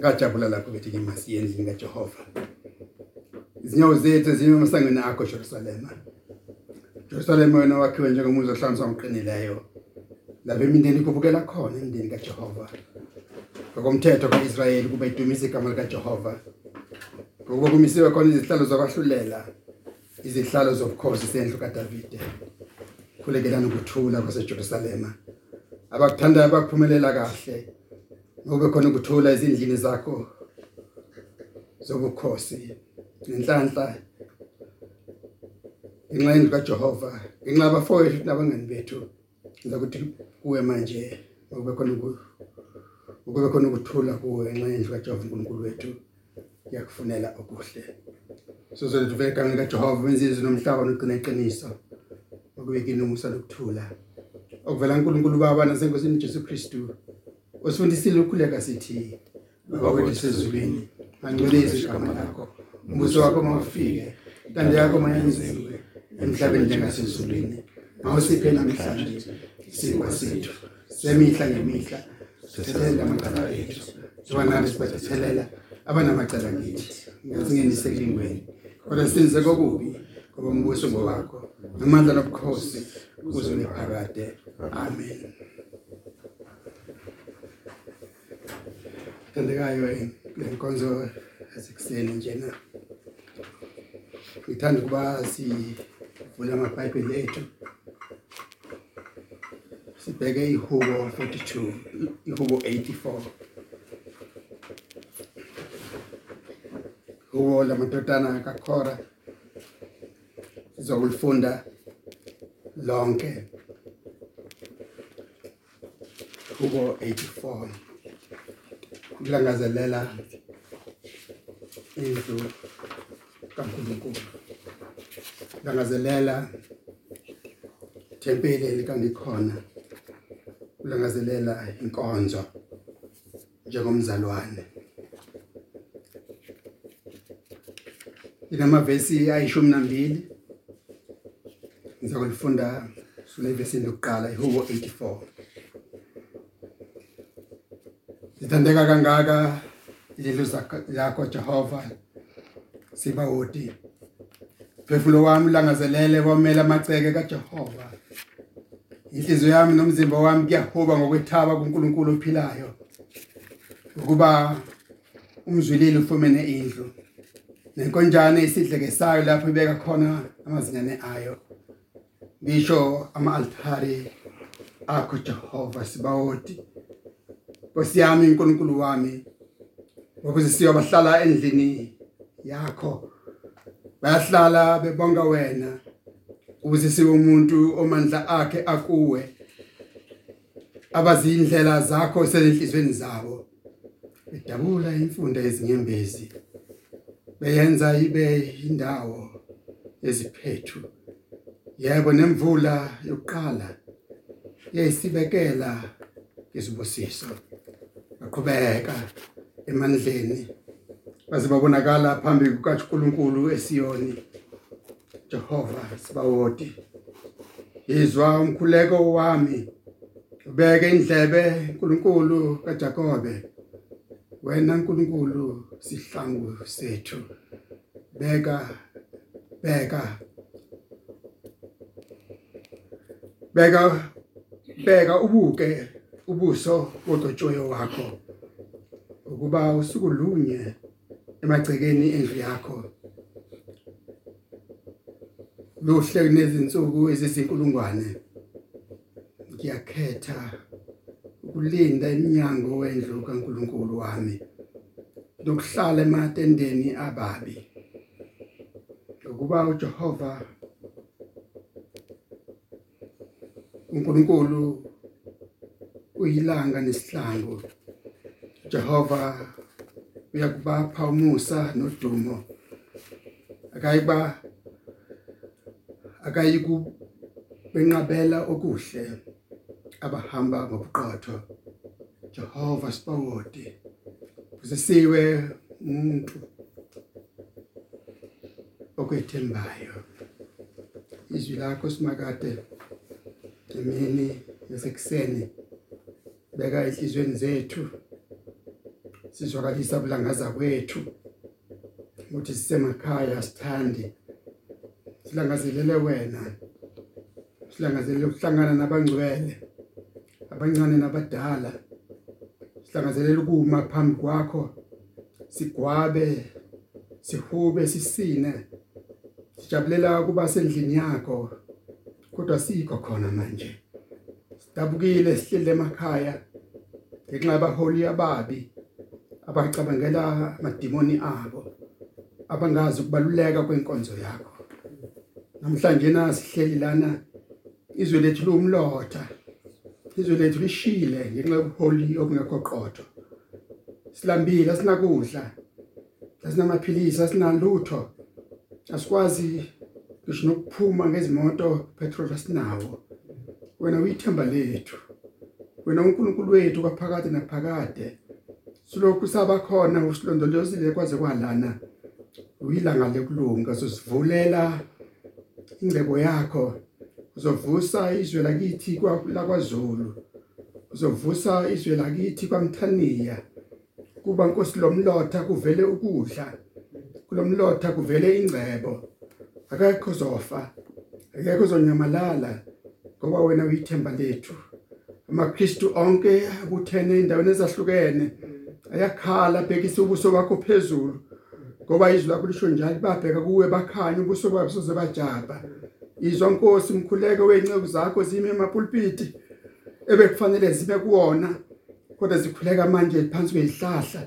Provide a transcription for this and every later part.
ngajabula lapho bethi ngimasiye endlini kaJehova izinyawo zethu zime emasangweni akho Jerusalem Jerusalem wena wakhiwe njengomuzi ohlaliswa ngoqinileyo lapho imindeni kubukela khona imindeni kaJehova. Ngokomthetho kaIsrayeli kube idumise igama likaJehova. Ngokuba kumisiwe khona izihlalo zokwahlulela izihlalo zobukhosi sendlu kaDavide. Khulekelana ukuthula kwaseJerusalema. Abakuthandayo bakuphumelela kahle. Ngobe khona ukuthula ezindlini zakho zobukhosi nenhlanhla ngenxa yendlu kaJehova ngenxa abafowethu nabangani bethu ngizokuthi kuwe manje ngobe khona ukube khona ukuthula kuwe ngenxa yendlu kaJehova uNkulunkulu wethu yakufunela okuhle. Sozolethu vele egameni kaJehova wenza izwi nomhlaba nogcina iqiniso okubekini umusa lokuthula. Okuvela uNkulunkulu baba nasenkosini Jesu Kristu usifundisile ukukhuleka sithi baba wethu sezulwini angcwelise igama lakho umbuso wakho mawufike intando yakho mayenziwe emhlabeni njengasezulwini mawusiphe namhlanje isikwa sethu semihla ngemihla sithelela amacala ethu. Sibanani sibathethelela abanamacala kithi ngasingenise kulingweni kodwa sinze kokubi ngoba umbuso ngowakho namandla nobukhosi kuze nephakade amen. Thandekayo lenkonzo yasekuseni njena. Ngithanda ukuba sivule amabhayibheli ethu sibheke ihubo 42 ihubo 84 hubo lamadodana kaKhora. Sizokulifunda lonke. Hubo 84 ukulangazelela indlu kaNkulunkulu. Langazelela tempeli elikandikhona ulangazelela inkonzo njengomzalwane. Inamavesi ayishumi nambili. Ngizokulifunda sule vesi lokuqala ihubo 84 Zithandeka kangaka izindlu zakho Jehova sibawoti Phefumulo wami langazelele kwamela amaceke kaJehova. Inhliziyo yami nomzimba wami kuyahoba ngokwethaba kuNkulunkulu ophilayo ukuba umzwilile ufumene indlu. Nenkonjane isidlekesayo lapho ibeka khona amazinyane ayo ngisho ama-altari akho Jehova sibawoti Nkosi yami uNkulunkulu wami. Ukuze siyobahlala endlini yakho. Bayahlala bebonga wena. Ukuze sibe umuntu omandla akhe akuwe. Abazindlela zakho sezinhlizweni zabo. Bedabula imfunda yezinyembezi beyenza ibe indawo yeziphethu. Yebo nemvula yokuqala yayisibekela izibusiso baqhubeka emandleni. Baze babonakala phambi kukaNkulunkulu eSiyoni Jehova sibawoti. Izwa umkhuleko wami ubeke indlebe uNkulunkulu kaJakobe. Wena uNkulunkulu sihlangu sethu. Beka beka. Beka beka ubuke. Ubuso wogcotshoyo wakho ukuba usuku lunye emagcekeni endlu yakho. Luhle kunezinsuku ezizinkulungwane. Ngiyakhetha ukulinda eminyango wendlu kaNkuluNkulu wami lokuhlala ematendeni ababi. Ukuba uJehova uNkulunkulu uyilanga nesihlangu. Jehova uyakubapha umusa nodumo. Akayiba akayiku benqabela okuhle abahamba ngobuqotho. Jehova sibawodi usisiwe umuntu okwethembayo. Izwi lakho simakade emini yasekuseni beka enhlizweni zethu. Sizwakalisa ubulangaza kwethu ukuthi sisemakhaya sithandi silangazelele wena. Silangazelele ukuhlangana nabangcwele abancane nabadala. Silangazelele ukuma phambi kwakho. Sigwabe sihube sisine. Sijabulela kuba sendlini yakho kodwa sikho khona manje. Sidabukile sihlele emakhaya. Ngenxa yabaholi ababi abacabangela amadimoni abo abangazi ukubaluleka kwenkonzo yakho. Namhlanje nasihleli lana izwe lethu lumlotha izwe lethu lishile ngenxa yobuholi obungekho qotho silambile sinakudla asinamaphilisi asinalutho. Asikwazi ngisho nokuphuma ngezimoto petrol asinawo. Wena uyithemba lethu. Wena uNkulunkulu wethu kwaphakade naphakade. Silokhu sabakhona usilondolozile kwaze kwalana. Uyilanga lekulunga sosivulela ingcebo yakho. Uzovusa izwe lakithi lakwaZulu. Uzovusa izwe lakithi kwaMthaniya. Kuba inkosi lomlotha kuvele ukudla. Kulomlotha kuvele ingcebo. Akekho zofa akekho zonyamalala ngoba wena uyithemba lethu. amaKristu onke kuthene endaweni ezahlukene. Ayakhala bhekisa ubuso bakho phezulu. Ngoba izwi lakho lisho njalo babheka kuwe bakhanya ubuso babo soze bajaba. Izwa Nkosi umkhuleko wenceke zakho zime emapulpiti ebekufanele zibe kuwona kodwa zikhuleka manje phansi kwezihlahla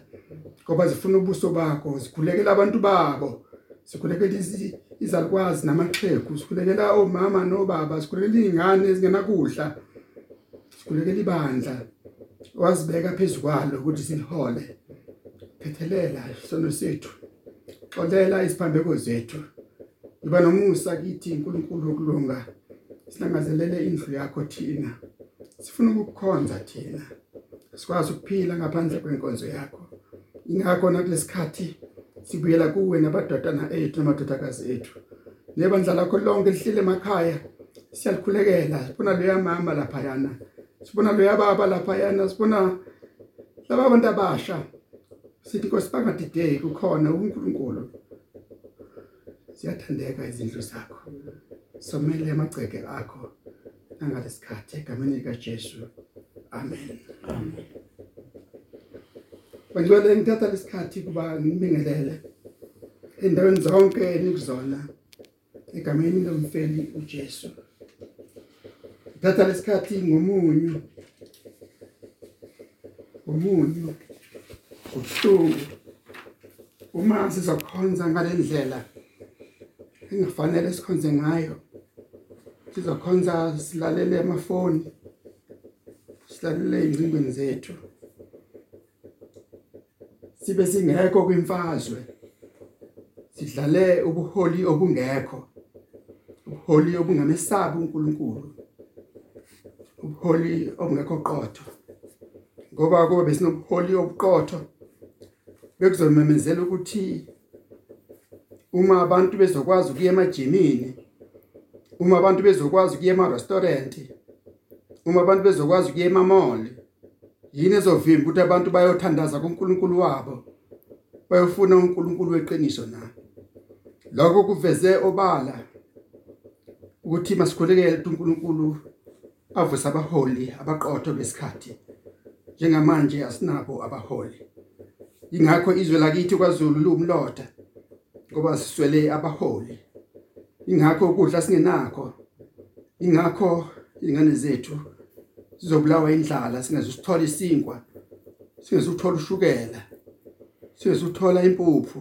ngoba zifuna ubuso bakho zikhulekela abantu babo sikhulekela izalukwazi namaxhegu sikhulekela omama nobaba sikhulekela izingane ezingenakudla sikhulekela ibandla wazibeka phezukwalo ukuthi silihole phethelela isono sethu xolela isiphambeko zethu Iba nomusa kithi uNkulunkulu wokulunga. Silangazelele indlu yakho thina. Sifuna ukukukhonza thina. Sikwazi ukuphila ngaphandle kwenkonzo yakho. Ingakho nakulesikhathi sibuyela kuwe nabadodana ethu namadodakazi ethu. Nebandla lakho lonke lihlile emakhaya. Siyalikhulekela. Sibona lo yamama lapha yana. Sibona lo yababa lapha yana. Sibona laba abantu abasha. Sithi Nkosi bangadideki kukhona uNkulunkulu. Ziyathandeka izindlu zakho. Somele amagceke akho nangalesikhathi egameni lika Jesu amen. Banjwale ngithatha lesikhathi kuba ngibingelele endaweni zonke enikuzona egameni lomfeli uJesu. Ngithatha lesikhathi ngomunyu. Umunyu ubuhlungu uma sizokhonza ngalendlela engafanele sikhonze ngayo sizokhonza silalele amafoni silalele izingweni zethu. Sibe singekho kwimfazwe sidlale ubuholi obungekho ubuholi obungamesabi uNkulunkulu. Ubuholi obungekho qotho ngoba kube besinobuholi obuqotho bekuzomemezela ukuthi uma abantu bezokwazi ukuya emajimini uma abantu bezokwazi ukuya ema-restaurant uma abantu bezokwazi ukuya ema-mall yini ezovimba ukuthi abantu bayothandaza kuNkulunkulu wabo bayofuna uNkulunkulu weqiniso na? Lokho kuveze obala ukuthi masikhulekele uNkulunkulu avuse abaholi abaqotho besikhathi. Njengamanje asinabo abaholi. Ingakho izwe lakithi kwaZulu lumlotha ngoba siswele abaholi. Ingakho ukudla singenakho. Ingakho ingane zethu sizobulawa indlala singezusithola isinkwa singezuthola ushukela singezuthola impuphu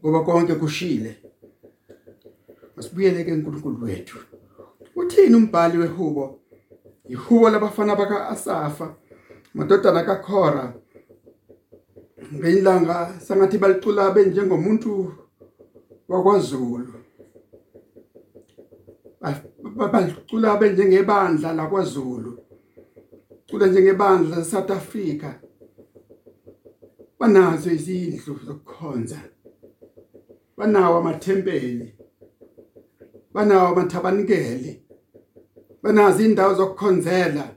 ngoba konke kushile. Masibuyele ke uNkulunkulu wethu. Uthini umbhali wehubo? Ihubo labafana baka Asafa madodana kaKhora. Ngelanga sangathi balicula benjengomuntu wakwaZulu. Babacula benjengebandla lakwaZulu cula njengebandla leSouth Africa. Banazo izindlu zokukhonza banawo amathempeli banawo amathabanikeli banazo indawo zokukhonzela.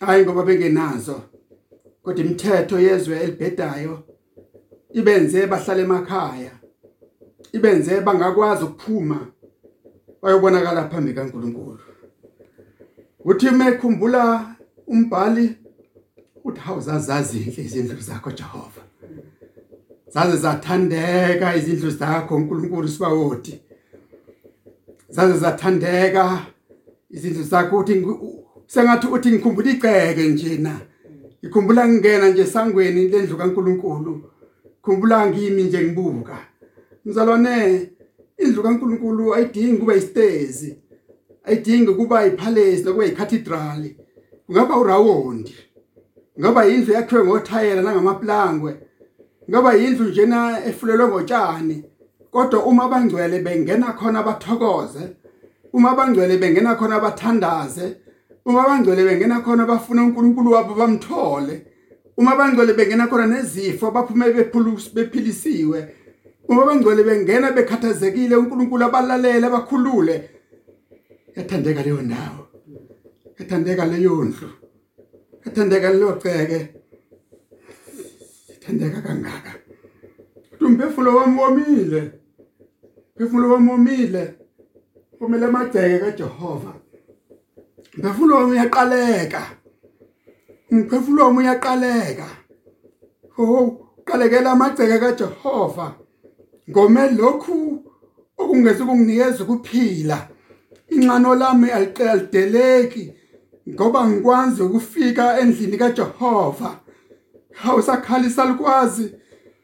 Hayi ngoba bengenazo. Kodwa imithetho yezwe elibhedayo ibenze bahlala emakhaya. Ibenze bangakwazi ukuphuma bayobonakala phambi kaNkuluNkulu. Uthi mekhumbula umbhali uthi hawuzazazi izindlu zakho Jehova. Zaze zathandeka izindlu zakho uNkulunkulu sibawoti zaze zathandeka izindlu zakho uthi sengathi uthi ngikhumbula igceke njena. Ngikhumbula ngingena nje sangweni lendlu kaNkulunkulu. Khumbula ngimi nje ngibuka. Mzalwane indlu kaNkulunkulu ayidingi kuba istezi ayidingi kuba ipalace nokuba icathedral kungaba urawondi. Ngaba indlu yakhiwe ngothayela nangamaplangwe ngaba indlu njena efulelwe ngotshani. Kodwa uma abangcwele bengena khona bathokoze. Uma abangcwele bengena khona bathandaze uma abangcwele bengena khona bafuna uNkulunkulu wabo bamthole uma abangcwele bengena khona nezifo baphume bephilisiwe uma abangcwele bengena bekhathazekile uNkulunkulu abalalela abakhulule yathandeka leyo ndawo yathandeka leyo ndlu yathandeka leyo ceke yathandeka kangaka. Umphefumulo wami womile umphefumulo wami womile. Kumele amagceke kaJehova. Umphefumulo wami uyaqaleka. Umphefumulo wami uyaqaleka. Oh qalekela amagceke kaJehova. Ngome lokhu okungeze kunginikeza ukuphila. Inxano lami alideleki ngoba ngikwazi ukufika endlini kaJehova. Awusakhalisa likwazi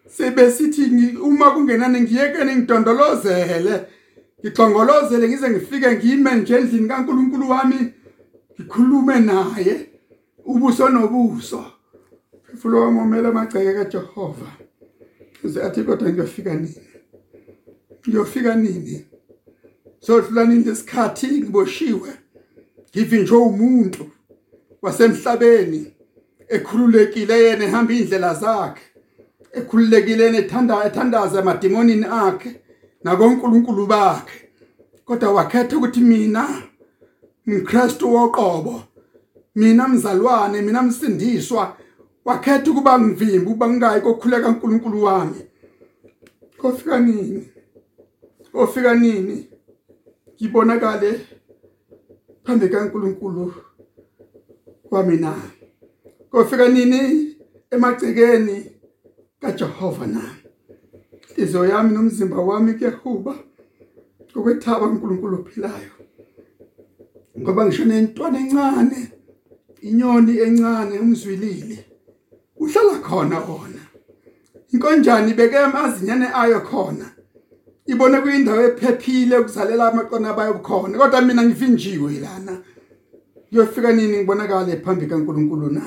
sebesithi uma kungenani ngiyekene ngidondolozele. Ngixongolozele ngize ngifike ngime nje endlini kaNkuluNkulu wami ngikhulume naye ubuso nobuso. Fulo wami omela amagceke kaJehova. Uze athi kodwa ngiyofika nini? Ngiyofika nini? Sodlula nini lesikhathi ngiboshiwe. Ngivinjwe umuntu wasemhlabeni ekhululekile yena ehamba indlela zakhe ekhululekile ethanda ethandaza emadimonini akhe. Nakonkulunkulu bakhe kodwa wakhetha ukuthi mina ngikristu woqobo mina mzalwane mina msindiswa wakhetha ukuba ngivimba ukuba ngingayi kokhuleka uNkulunkulu wami. Kofika nini? Ofika nini? Ngibonakale phambi kaNkulunkulu wami na? Kofika nini emagcekeni kaJehova na? Izo yami nomzimba wami kuyahuba ukwethaba uNkulunkulu ophilayo. Ngoba ngisho nentwana encane inyoni encane umzwilili uhlala khona wona. Inkonjane ibeke amazinyane ayo khona ibone kuyindawo ephephile ukuzalela amaqona bayo khona kodwa mina ngivinjiwe lana. Kuyofika nini ngibonakala phambi kaNkuluNkulu na?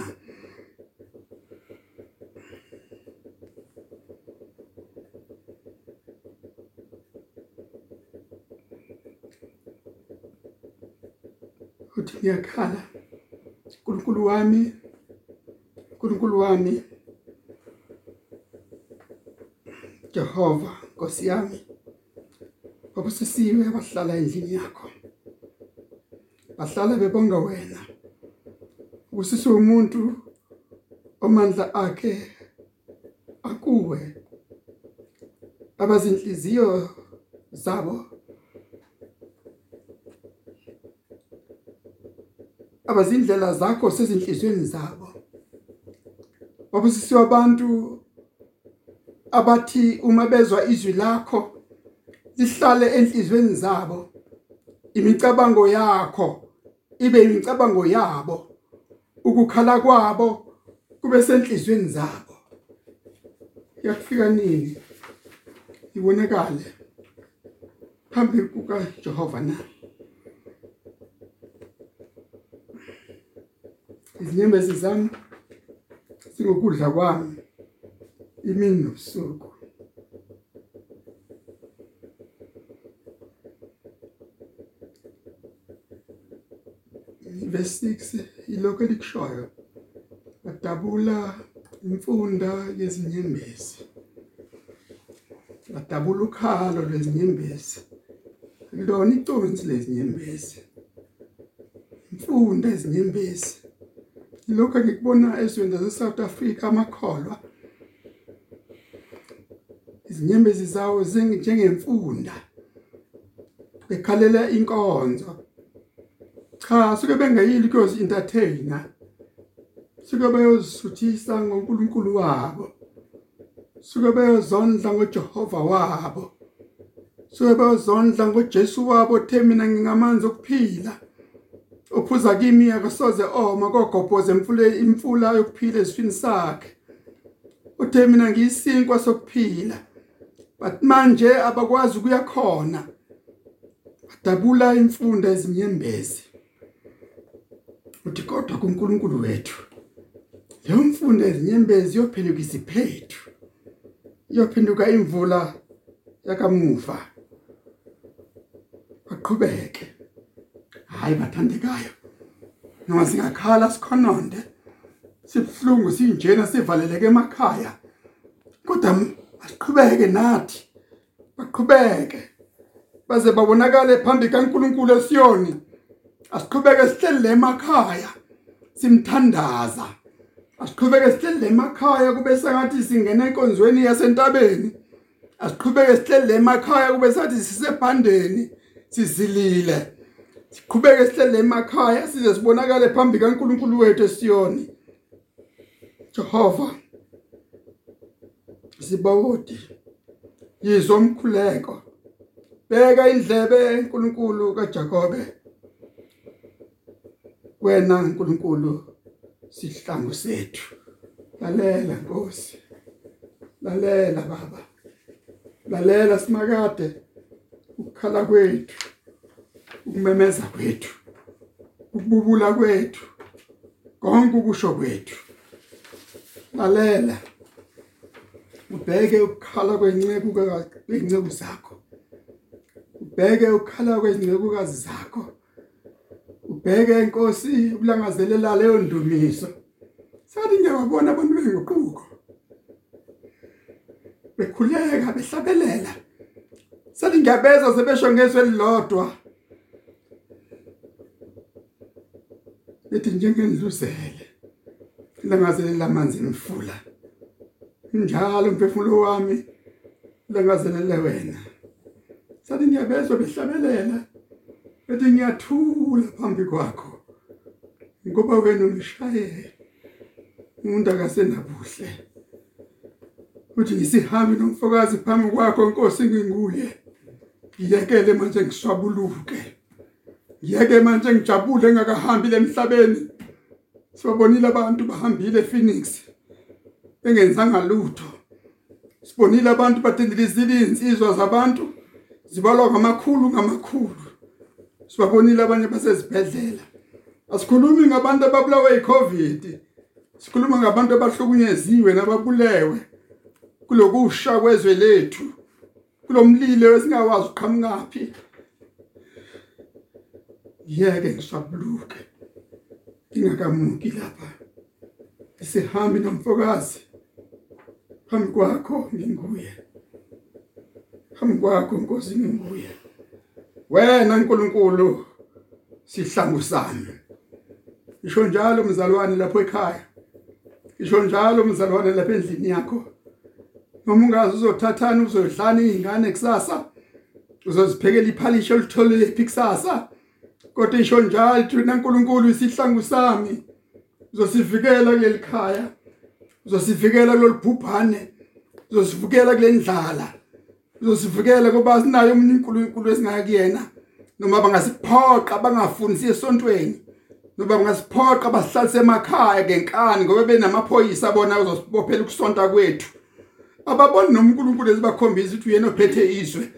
Uthi ngiyakhala. uNkulunkulu wami uNkulunkulu wami. Jehova Nkosi yami. Babusisiwe abahlala endlini yakho. Bahlala bebonga wena. Usise umuntu omandla akhe akuwe. Abazinhliziyo zabo abazindlela zakho sezinhlizweni zabo. Babusisiwe abantu abathi uma bezwa izwi lakho lihlale enhlizweni zabo. Imicabango yakho ibe imicabango yabo. Ukukhala kwabo kube senhlizweni zabo. Yafika nini? Ibonakale phambi kuka Jehova na? Izinyembezi zami singokudla kwami imini nobusuku verse 6 ilokho elikushoyo badabula imfunda yezinyembezi badabula ukhalo lwezinyembezi lona iconsi lezinyembezi imfunda ezinyembezi lokho ngikubona ezweni lase-South Africa amakholwa izinyembezi zawo njengemfunda bekhalela inkonzo. Cha suke bengayili kuyozi entertainer suke bayozisuthisa ngoNkulunkulu wabo suke bayozondla ngoJehova wabo suke bayozondla ngoJesu wabo. Othe mina ngingamanzi okuphila. Ophuza kimi akasoze oma kogobhoze emfule imfula yokuphila esifini sakhe. Uthe mina ngiyisinkwa sokuphila. But manje abakwazi ukuya khona. Badabula imfunda ezinyembezi. Uthi kodwa kuNkulunkulu wethu leyo mfunda ezinyembezi yophenduka isiphethu iyophenduka imvula yakamuva. Baqhubeke. Hayi bathandekayo noma singakhala sikhononde sibhlungu sinjena sivaleleke emakhaya. Kodwa asiqhubeke nathi baqhubeke. Baze babonakale phambi kaNkuluNkulu eSiyoni. Asiqhubeke sihleli emakhaya simthandaza. Asiqhubeke sihleli emakhaya kube sengathi singena enkonzweni yasentabeni. Asiqhubeke sihleli emakhaya kube sathi sisebhandeni sizilile. Siqhubeke sihleli emakhaya size sibonakale phambi kaNkuluNkulu wethu eSiyoni. Jehova sibawodi yizo umkhuleko beka indlebe enkulunkulu kaJakobe. Wena nkulunkulu sihlangu sethu. Lalela Nkosi. Lalela baba. Lalela simakade ukukhala kwethu. Ukumemeza kwethu ukububula kwethu konke ukusho kwethu. Lalela ubheke ukukhala kwenceke kwenceke zakho. Ubheke ukukhala kwezincekukazi zakho. Ubheke inkosi ukulangazelela leyo ndumiso. Sathi ngiyabona abantu benguquko. Bekhuleka behlabelela. Sathi ngiyabeza sebesho ngezwe elilodwa bethi njengendluzele langazelela amanzi emfula njalo umphefumulo wami langazelele wena. Sathi ngiyabezwa behlabelela bethi ngiyathula phambi kwakho ngoba wena ungishaye umuntu akasenabuhle. Uthi ngisihambe nomfokazi phambi kwakho Nkosi nginguye ngiyekele manje ngiswabuluke. Ngiyeke manje ngijabule engakahambi emhlabeni. Sibabonile abantu bahambile ePhoenix. Bengenzanga lutho. Sibonile abantu badendelizile insizwa zabantu. Zibalwa ngamakhulu ngamakhulu. Sibabonile abanye basezibhedlela. Asikhulumi ngabantu ababulawa yiCovid. Sikhuluma ngabantu abahlukunyeziwe nababulewe. Kulokusha kwezwe lethu. Kulomlilo esingawazi uqhamungaphi yeke ngisabuluke ingakamuki lapha. Sihambi nomfokazi. Phambi kwakho nginguye. Phambi kwakho Nkosi nginguye. Wena nkulunkulu sihlangu sami. Isho njalo mzalwane lapho ekhaya. Isho njalo mzalwane lapha endlini yakho. Noma ungazi uzothathana uzodlana izingane kusasa uzoziphekela iphalisho olitholile kusasa. Kodwa isho njalo thina nkulunkulu isihlangu sami. Uzosivikela kuleli khaya uzosivikela kulolibhubhane uzosivikela kule ndlala uzosivikela ngoba sinayo umuntu uNkulunkulu esingakuyena noma bangasiphoqa bangafundisi esontweni noma bangasiphoqa basihlalise emakhaya ngenkani ngoba benamaphoyisa bona uzosibophela ukusonta kwethu. Ababoni noNkulunkulu ezibakhombisa ukuthi uyena ophethe izwe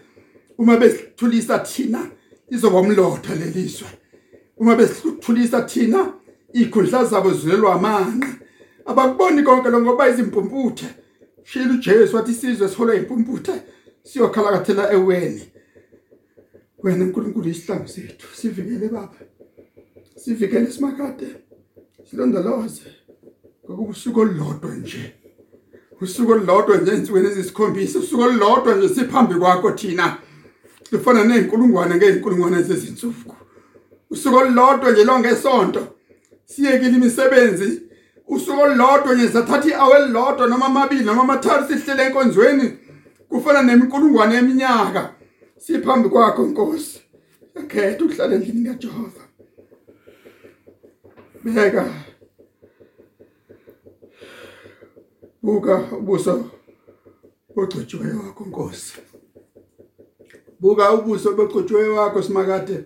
uma besithulisa thina izoba umlotha lelizwe uma besithulisa thina ikhundla zabo zilelwa amanqe abakuboni konke lo ngoba izimpumputhe shilo uJesu wathi isizwe sithola impumputhe siyokhalakathela eweni wena nkulunkulu isihlangu sethu sivikele baba. Sivikele simakade silondoloze. Ngokuba usuku olulodwa nje. Usuku olulodwa nje ensukwini ezisikhombisa usuku olulodwa nje siphambi kwakho thina. Lifana nezinkulungwane ngeenkulungwane zezinsuku. Usuku olulodwa nje lonke sonto siyekile imisebenzi. Usuku olodwa nje sathatha iawe elilodwa noma amabili noma amathathu sihlele enkonzweni. Kufana nemikulungwane eminyaka siphambi kwakho Nkosi. Yakhetha ukuhlala endlini kaJehova. Beka buka ubuso ogcotshiweyo wakho Nkosi. Buka ubuso begcotshiweyo wakho simakade.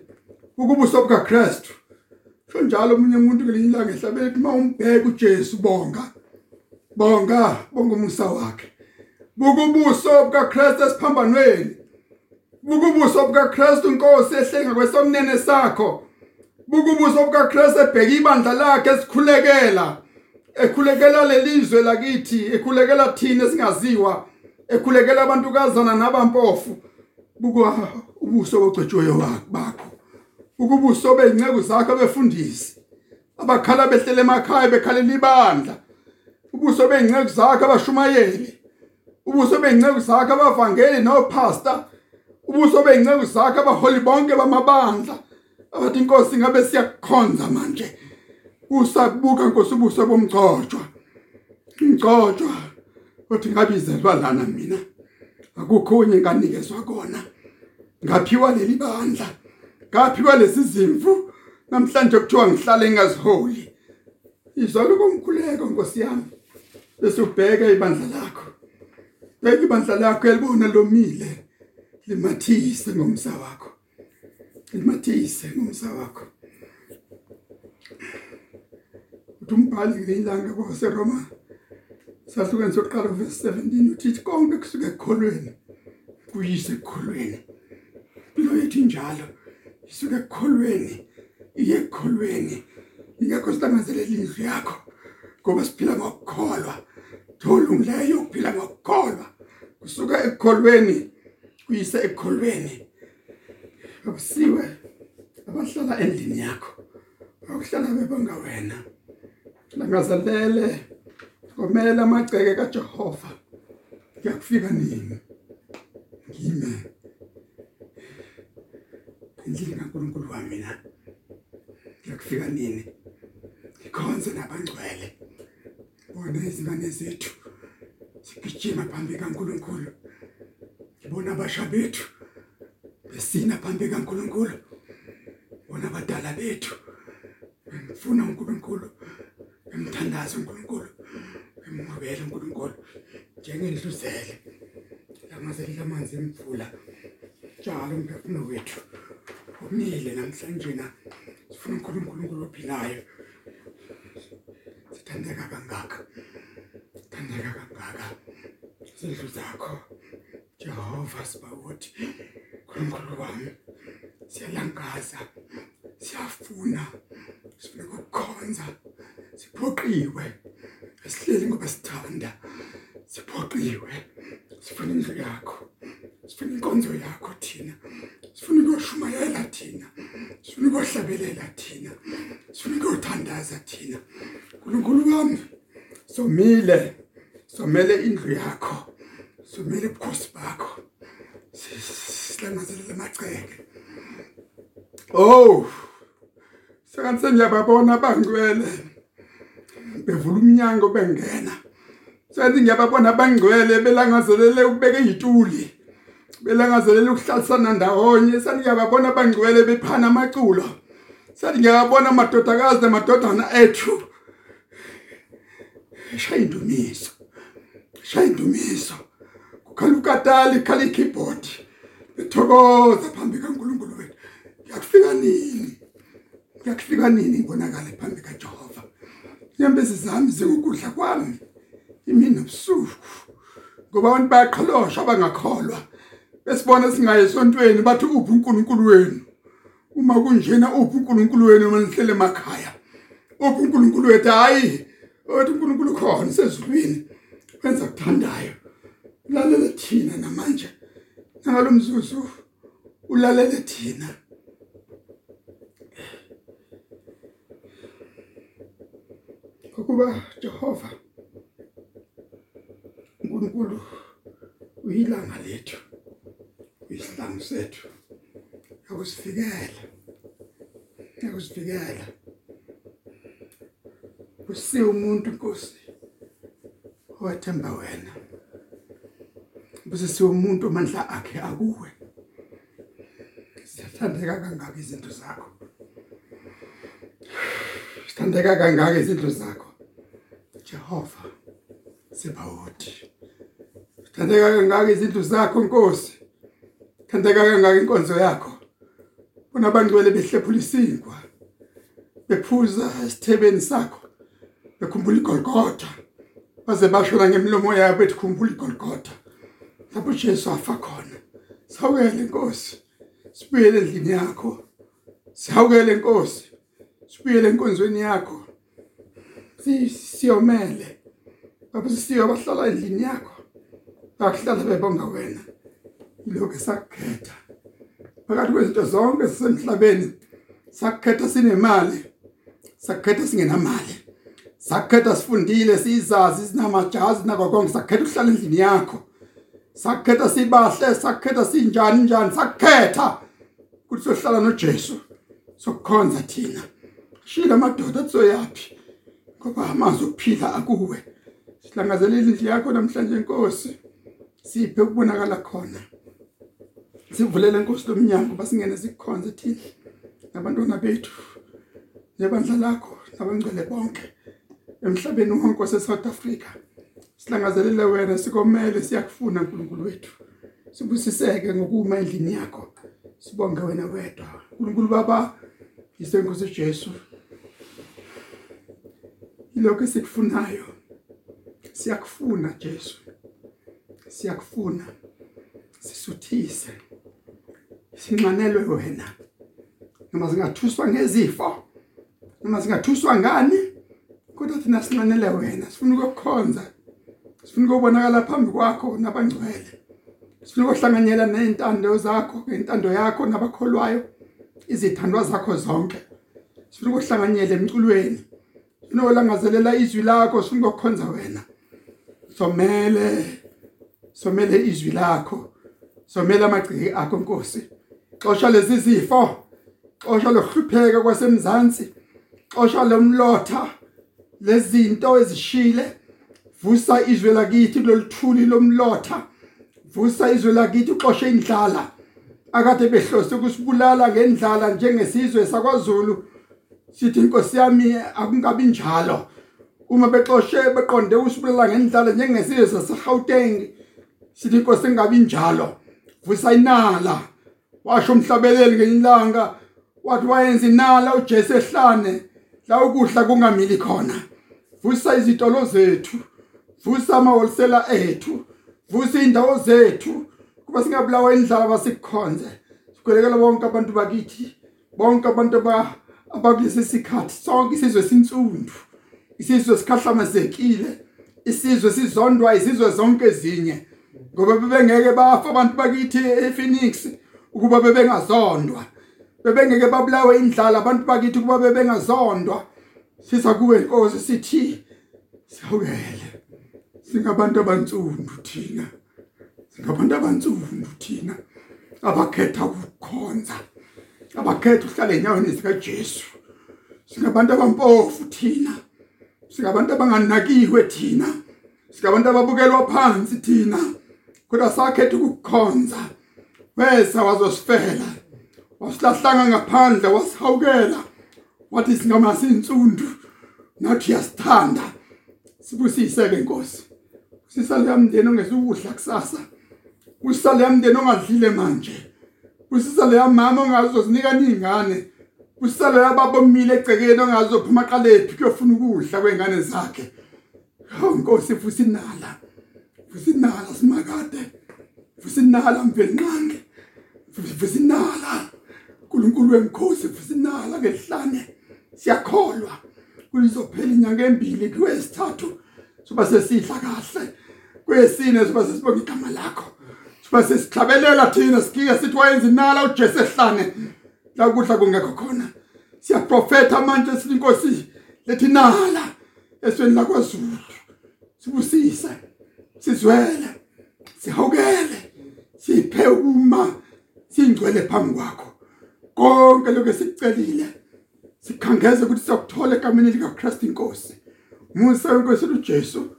Ukubuso buka Christu sho njalo umunye umuntu ngelinye ilanga ehlabeni uma umbheka uJesu bonga. Bonga bonga umusa wakhe. Buka ubuso buka Christu esiphambanweni. Buka ubuso buka Christu inkosi ehlenga kwesomnene sakho. Buka ubuso buka Christu ebheka ibandla lakhe esikhulekela. Ekhulekela lelizwe lakithi ekhulekela thina singaziwa ekhulekela abantu kazana nabampofu. Buka ubuso bogcetshiweyo bakho ukubuso beyinceku zakho befundisi abakhala behlele emakhaya bekhalela ibandla ubuso beyinceku zakho abashumayeli. Ubuso beyinceku zakho abavangeli nopastor. Ubuso beyinceku zakho abaholi bonke bamabandla. Abathi inkosi ngabe siyakukhonza manje? Usabuka inkosi ubuso bomgcojwa ingcojwa uthi ngabizelwa lana mina. Akukho unye nganikezwa kona. Ngaphiwa leli bandla ngaphiwa lesi zimvu. Namhlanje kuthiwa ngihlale ngingaziholi. Izwa lokumkhuleko nkosi yami. Bese ubheka ibandla lakho. Beka ibandla lakho elibona lomile. Limathise ngomsa wakho. Limathise ngomsa wakho. Uthi umbhali ngelanga kwase Roma. Sahlukene sokuqala verse 17 uthi konke kusuka ekholweni. Kuyise ekholweni. Impilo yethu njalo isuka ekholweni iye ekholweni. Ingekho silangazelela indlu yakho ngoba siphila ngokukholwa. Tholungileyo ukuphila ngokukholwa. Kusuka ekholweni kuyise ekholweni. Akusiwe abahlala endlini yakho akuhlala bebanga wena. Langazelele komela amagceke kaJehova. Kuyakufika nini? Ngime. Endlini kaNkulunkulu wami mina kuyakufika nini? Ikhonze nabangcwele. Bona izingane zethu sigijima phambi kaNkulunkulu. Ngibona abasha bethu besina phambi kaNkulunkulu. Bona abadala bethu ngifuna uNkulunkulu emthandaza uNkulunkulu. Emngcwele uNkulunkulu. Njengendluzele lamazeli amanzi emvula njalo umphefumulo wethu umile namhlanje na? Sifuna uNkulunkulu ophilayo sithandeka kangaka sithandeka kangaka izindlu zakho. Jehova sibawothi uNkulunkulu wami siyalangaza siyafuna sifuna ukukhonza siphoqiwe esihleli ngoba sithanda siphoqiwe sifuna indlu yakho sifuna inkonzo yakho thina sifuna ukuyoshumayela thina sifuna ukuyohlabelela thina sifuna ukuyothandaza thina uNkulunkulu wami somile somele indlu yakho somele ubukhosi bakho silangazelela amagceke oh sekanse ngiyababona bangcwele. Bevula umnyango bengena. Sethi ngiyababona bangcwele belangazelele ukubeka izituli belangazelele ukuhlalisana ndawonye. Sethi ngiyababona bangcwele bephana amaculo. Sethi ngiyabona amadodakazi namadodana ethu. Shaya indumiso. Shaya indumiso. Kukhala ukatali khala ikeyboard bethokoza phambi kaNkulunkulu wethu. Yakufika nini? Yakufika nini ibonakala phambi kaJehova? Inyembezi zami zingukudla kwami. Imini nobusuku ngoba abantu bayaqholosha abangakholwa. Besibona singaye esontweni bathi uphi uNkulunkulu wenu? Uma kunjena uphi uNkulunkulu wenu uma nihlele emakhaya? Uphi uNkulunkulu wethu? Hayi othi uNkulunkulu khona sezulwini wenza kuthandayo ulalele thina namanje. Ngalomzuzu ulalele thina. Ukuba Jehova uNkulunkulu uyilanga lethu uyisihlangu sethu akusifikela akusifikela usiwe umuntu Nkosi owethemba wena. Bese siwe umuntu amandla akhe akuwe. Siyathandeka kangaka izinto zakho. Sithandeka kangaka izinto zakho? Jehova sibawuthi sithandeka kangaka izinto zakho Nkosi? Sithandeka kangaka inkonzo yakho? Bona abangcwele behlephula isinkwa bephuza isithebeni sakho bekhumbula igolgotha. Baze bashona ngemlomo yabo ethi khumbula igolgotha. Lapho Jesu afa khona. Sawukele inkosi sibuyele endlini yakho. Sawukele inkosi sibuyele enkonzweni yakho. Siyomele. Baba sisiyo abahlala endlini yakho. Bakuhlala bebonga wena. Lokho sakhetha. Phakathi kwezinto zonke zisemhlabeni sakhetha sinemali. Sakhetha singenamali. Sakhetha sifundile sizazi sinamajazi nako konke. Sakhetha ukuhlala endlini yakho. Sakhetha sibahle sakhetha sinjani njani. Sakhetha ukuthi sohlala noJesu. Sokukhonza thina. Shila amadoda atsoyapi ngoba amazwi okuphila akuwe. Silangazelela indlu yakho namhlanje inkosi siphe ukubonakala khona. Sivulele inkosi lomnyango basingene sikukhonze thina nabantwana bethu nebandla lakho nabangcwele bonke. Emhlabeni wonke waseSouth Africa silangazelele wena sikomele siyakufuna uNkulunkulu wethu. Sibusiseke ngokuma endlini yakho. Sibonge wena wedwa. uNkulunkulu baba isenkosi Jesu. Ilokho esikufunayo siyakufuna Jesu. Siyakufuna. Sisuthise. Sinqanelwe wena. Noma singathuswa ngezifo noma singathuswa ngani kodwa thina sinqanele wena. Sifuna ukukhonza sifuna ukubonakala phambi kwakho nabangcwele. Sifuna ukuhlanganyela nezintando zakho ngentando yakho nabakholwayo izithandwa zakho zonke. Sifuna ukuhlanganyela emculweni. Sifuna ukulangazelela izwi lakho sifuna ukukhonza wena. Somele somele izwi lakho. Somele amagciki akho Nkosi. Xosha lezi zifo xosha lohlupheka kwasemzansi xosha lomlotha lezinto ezishile. Vusa izwe lakithi kuloluthuli lomlotha. Vusa izwe lakithi uxoshe indlala. Akade behlose ukusibulala ngendlala njengesizwe sakwaZulu. Sithi inkosi yami akungabi njalo. Uma bexoshe beqonde usibulala ngendlala njengesizwe saseGauteng sithi inkosi engabi njalo. Vusa inala. Washo umhlabeleli ngenyilanga wathi wayenza inala uJesu ehlane la ukudla kungamili khona. Vusa izitolo zethu vusa amawholesale ethu vusa indawo zethu kuba singabulawa indlala basikukhonze sikwelekela bonke abantu bakithi bonke abantu aba abakulesi sikhathi sonke isizwe sinsundu. Isizwe sikhahlamezekile isizwe sizondwa isizwe zonke ezinye. Ngoba bebengeke bafa abantu bakithi ePhoenix ukuba bebengazondwa. Bebengeke babulawe indlala abantu bakithi kuba bebengazondwa. Sisa kuwe inkosi sithi sawukele singabantu abantsundu thina. Singabantu abantsundu thina. Abakhetha ukukhonza. Abakhetha uhlala enyaweni zika Jesu singabantu abampofu thina. Singabantu abanganakiwe thina. Singabantu ababukelwa phansi thina. Kodwa sakhetha ukukhonza. Wesa wazosifela. Wasilahlanga ngaphandle wasihawukela. Wathi singamasintsundu nathi yasithanda sibusiseke inkosi sisale yamndeni ongesukudla kusasa. Usale yamndeni ongadlile manje. Usisale yamama ongazozinika ningane. Usale yababa omile egcekeni ongazophuma qalephi kuyofuna ukudla kwengane zakhe. Hawu inkosi futhi inala. Futhi inala simakade. Futhi inala mvelnqange futhi inala. uNkulunkulu wemkhosi futhi inala ngehlane siyakholwa. Kulizophela inyanga embili kwesithathu soba sesidla kahle. Kwesine soba sesibonga igama lakho. Soba sesihlabelela thina sikhike sithi wayenza inala uJesu ehlane. La kudla kungekho khona. Siyaprofeta manje sithi inkosi lethi nala esweni lakwaZulu. Sibusise sizwele sihawukele siphe uma singcwele phambi kwakho. Konke lokho sikucelile sikhangeze ukuthi siyokuthola egameni lika Christ inkosi. Musa wenkosi uJesu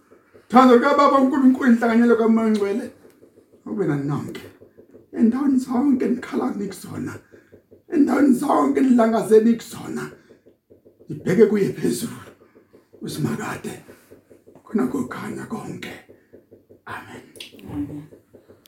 thando likaBaba uNkulunkulu inhlanganyelo kaMoya wena nonke endaweni zonke nikhala nikuzona endaweni zonke nilangazeni kuzona ibheke kuye phezulu. Usimakade khona kokhanya konke. Amen. Amen.